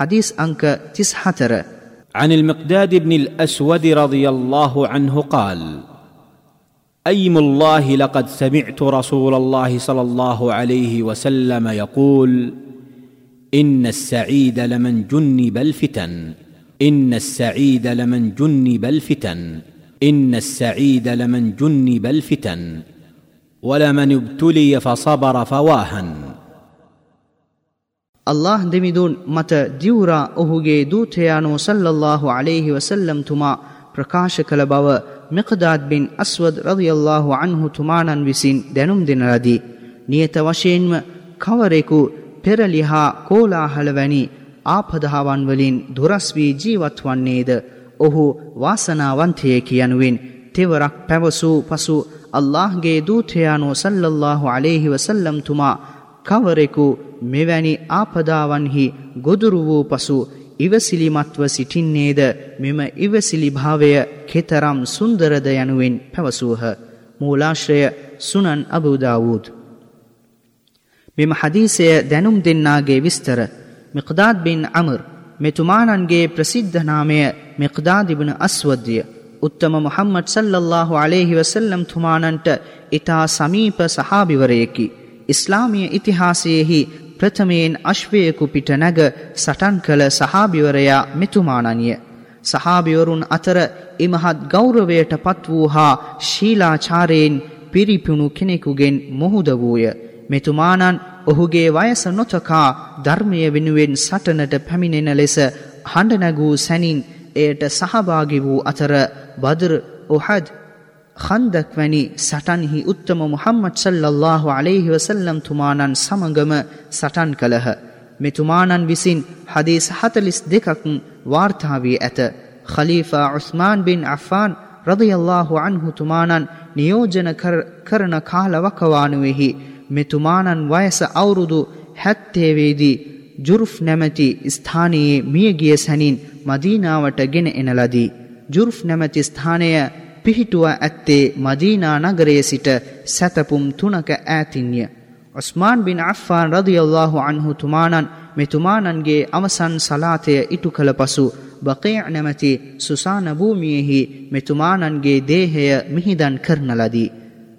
حديث أنك تسحتر. عن المقداد بن الأسود رضي الله عنه قال أيم الله لقد سمعت رسول الله صلى الله عليه وسلم يقول إن السعيد لمن جنب الفتن إن السعيد لمن جنب الفتن إن السعيد لمن جنب الفتن ولمن ابتلي فصبر فواهن. ಅಲ್ಲಾಹ್ ದೆಮಿದೂನ್ ಮತ ದಿವ್ರ ಒಹುಗೆ ದೂತೆಯಾನೋ ಸಲ್ಲಲ್ಲಾಹು ಅಲೇಹಿ ವಸಲ್ಲಂ ತುಮಾ ಪ್ರಕಾಶ ಕಲ ಬವ ಮಿಕದಾದ್ ಬಿನ್ ಅಸ್ವದ್ ರದಿಯಲ್ಲಾಹು ಅನ್ಹು ತುಮಾನನ್ವಿಸಿನ್ ದೆನುಂ ದಿನರದಿ ನಿಯತ ವಶೇನ್ವ ಕವರೆಕು ಪೆರಲಿಹ ಕೋಲಾಹಲವನಿ ಆಪದಹಾವನ್ವಲಿನ್ ದುರಸ್ವಿ ಜೀವತ್ವನ್ನೇದ ඔහු වාසනාවන්තයකි යනුවෙන් තෙවරක් පැවසූ පසු අල්لهගේ දූතයානෝ සල්ලල්له عليهෙහි වසල්ලම්තුමා කවරෙකු මෙවැනි ආපදාවන්හි ගොදුරු වූ පසු ඉවසිලිමත්ව සිටින්නේද මෙම ඉවසිලිභාවය කෙතරම් සුන්දරද යනුවෙන් පැවසූහ. මූලාශ්‍රය සුනන් අබුදාවූද්. මෙම හදීසය දැනුම් දෙන්නාගේ විස්තර මිqදාත් බින් අමර් මෙතුමානන්ගේ ප්‍රසිද්ධනාමය මිqදාදිබන අස්වද්දිය. උත්තම මොහම්මඩ් සල්ලල්له අලේහි වසල්ලම් තුමානන්ට ඉතා සමීප සහාභිවරයකි. ඉස්ලාමිය ඉතිහාසයෙහි ප්‍රථමයෙන් අශ්වයකු පිට නැග සටන් කළ සහාභිවරයා මෙතුමානනිය. සහාභිවරුන් අතර ඉමහත් ගෞරවයට පත් වූ හා ශීලාචාරයෙන් පිරිපුුණු කෙනෙකුගෙන් මුහුද වූය. මෙතුමානන් ඔහුගේ වයස නොතකා ධර්මය වෙනුවෙන් සටනට පැමිණෙන ලෙස හඬනැගූ සැනින් එයට සහභාගි වූ අතර බදර ඔහද් ඛන්දක් වැනි සටන්හි උත්තම මුහම්මද් සල්ලල්ලාහු අලයිහි වසල්ලම් තුමානන් සමගම සටන් කළහ. මෙතුමානන් විසින් හදීස් 42ක් වාර්තා වී ඇත. ඛලීෆා උස්මාන් බින් අෆ්ෆාන් රදියල්ලාහු අන්හු තුමානන් නියෝජන කරන කාලවකවානුවෙහි මෙතුමානන් වයස අවුරුදු 70 වේදී ජුර්ෆ් නැමැති ස්ථානයේ මියගිය සැනින් මදීනාවට ගෙන එන ලදී. ජුර්ෆ් නැමැති ස්ථානය පිහිටුව ඇත්තේ මදීනා නගරයේ සිට සැතපුම් තුනක ඈතින්ය. ඔස්මාන් බින් අෆ්ෆාන් රදියල්ලාහු අන්හු තුමානන් මෙතුමානන්ගේ අවසන් සලාතය ඉටු කළ පසු බකය නැමැති සුසාන භූමියෙහි මෙතුමානන්ගේ දේහය මිහිදන් කරන ලදී.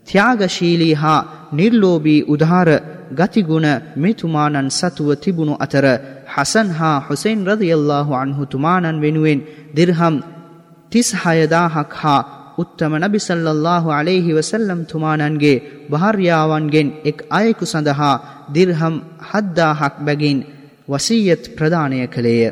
ත්‍යාගශීලී හා නිර්ලෝබී උදාර ගතිගුණ මෙතුමානන් සතුව තිබුණු අතර හසන් හා හුසෙන් රදියල්ලාහු අන්හු තුමානන් වෙනුවෙන් දිර්හම් තිස් හයදාහක් හා උත්තම නබි සල්ලල්ලාහු අලයිහි වසල්ලම් තුමානන්ගේ භාර්යාවන්ගෙන් එක් අයෙකු සඳහා දිර්හම් හද්දාහක් බැගින් වසීයත් ප්‍රදානය කළේය.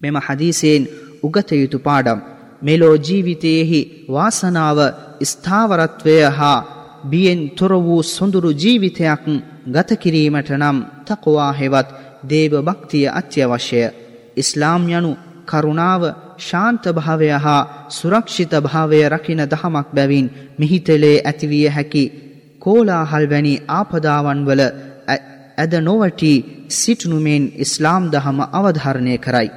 මෙම හදීසයෙන් උගත යුතු පාඩම් මෙලෝ ජීවිතයෙහි වාසනාව ස්ථාවරත්වය හා බියෙන් තොර වූ සොඳුරු ජීවිතයක් ගත කිරීමට නම් තකවා හෙවත් දේව භක්තිය අත්‍යවශ්‍යය. ඉස්ලාම් යනු කරුණාව ශාන්ත භාවය හා සුරක්ෂිත භාවය රකින දහමක් බැවින් මිහිතලේ ඇතිවිය හැකි කෝලාහල් වැනි ආපදාවන් වල ඇද නොවටී සිටනුමෙන් ඉස්ලාම් දහම අවධාරණය කරයි.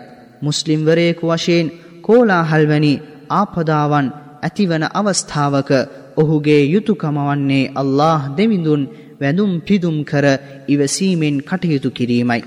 මුස්ලිම්වරයෙකු වශයෙන් කෝලාහල් වැනි ආපදාවන් ඇතිවන අවස්ථාවක ඔහුගේ යුතුකම වන්නේ අල්له දෙවිඳුන් වැඳුම් පිදුම් කර ඉවසීමෙන් කටයුතු කිරීමයි.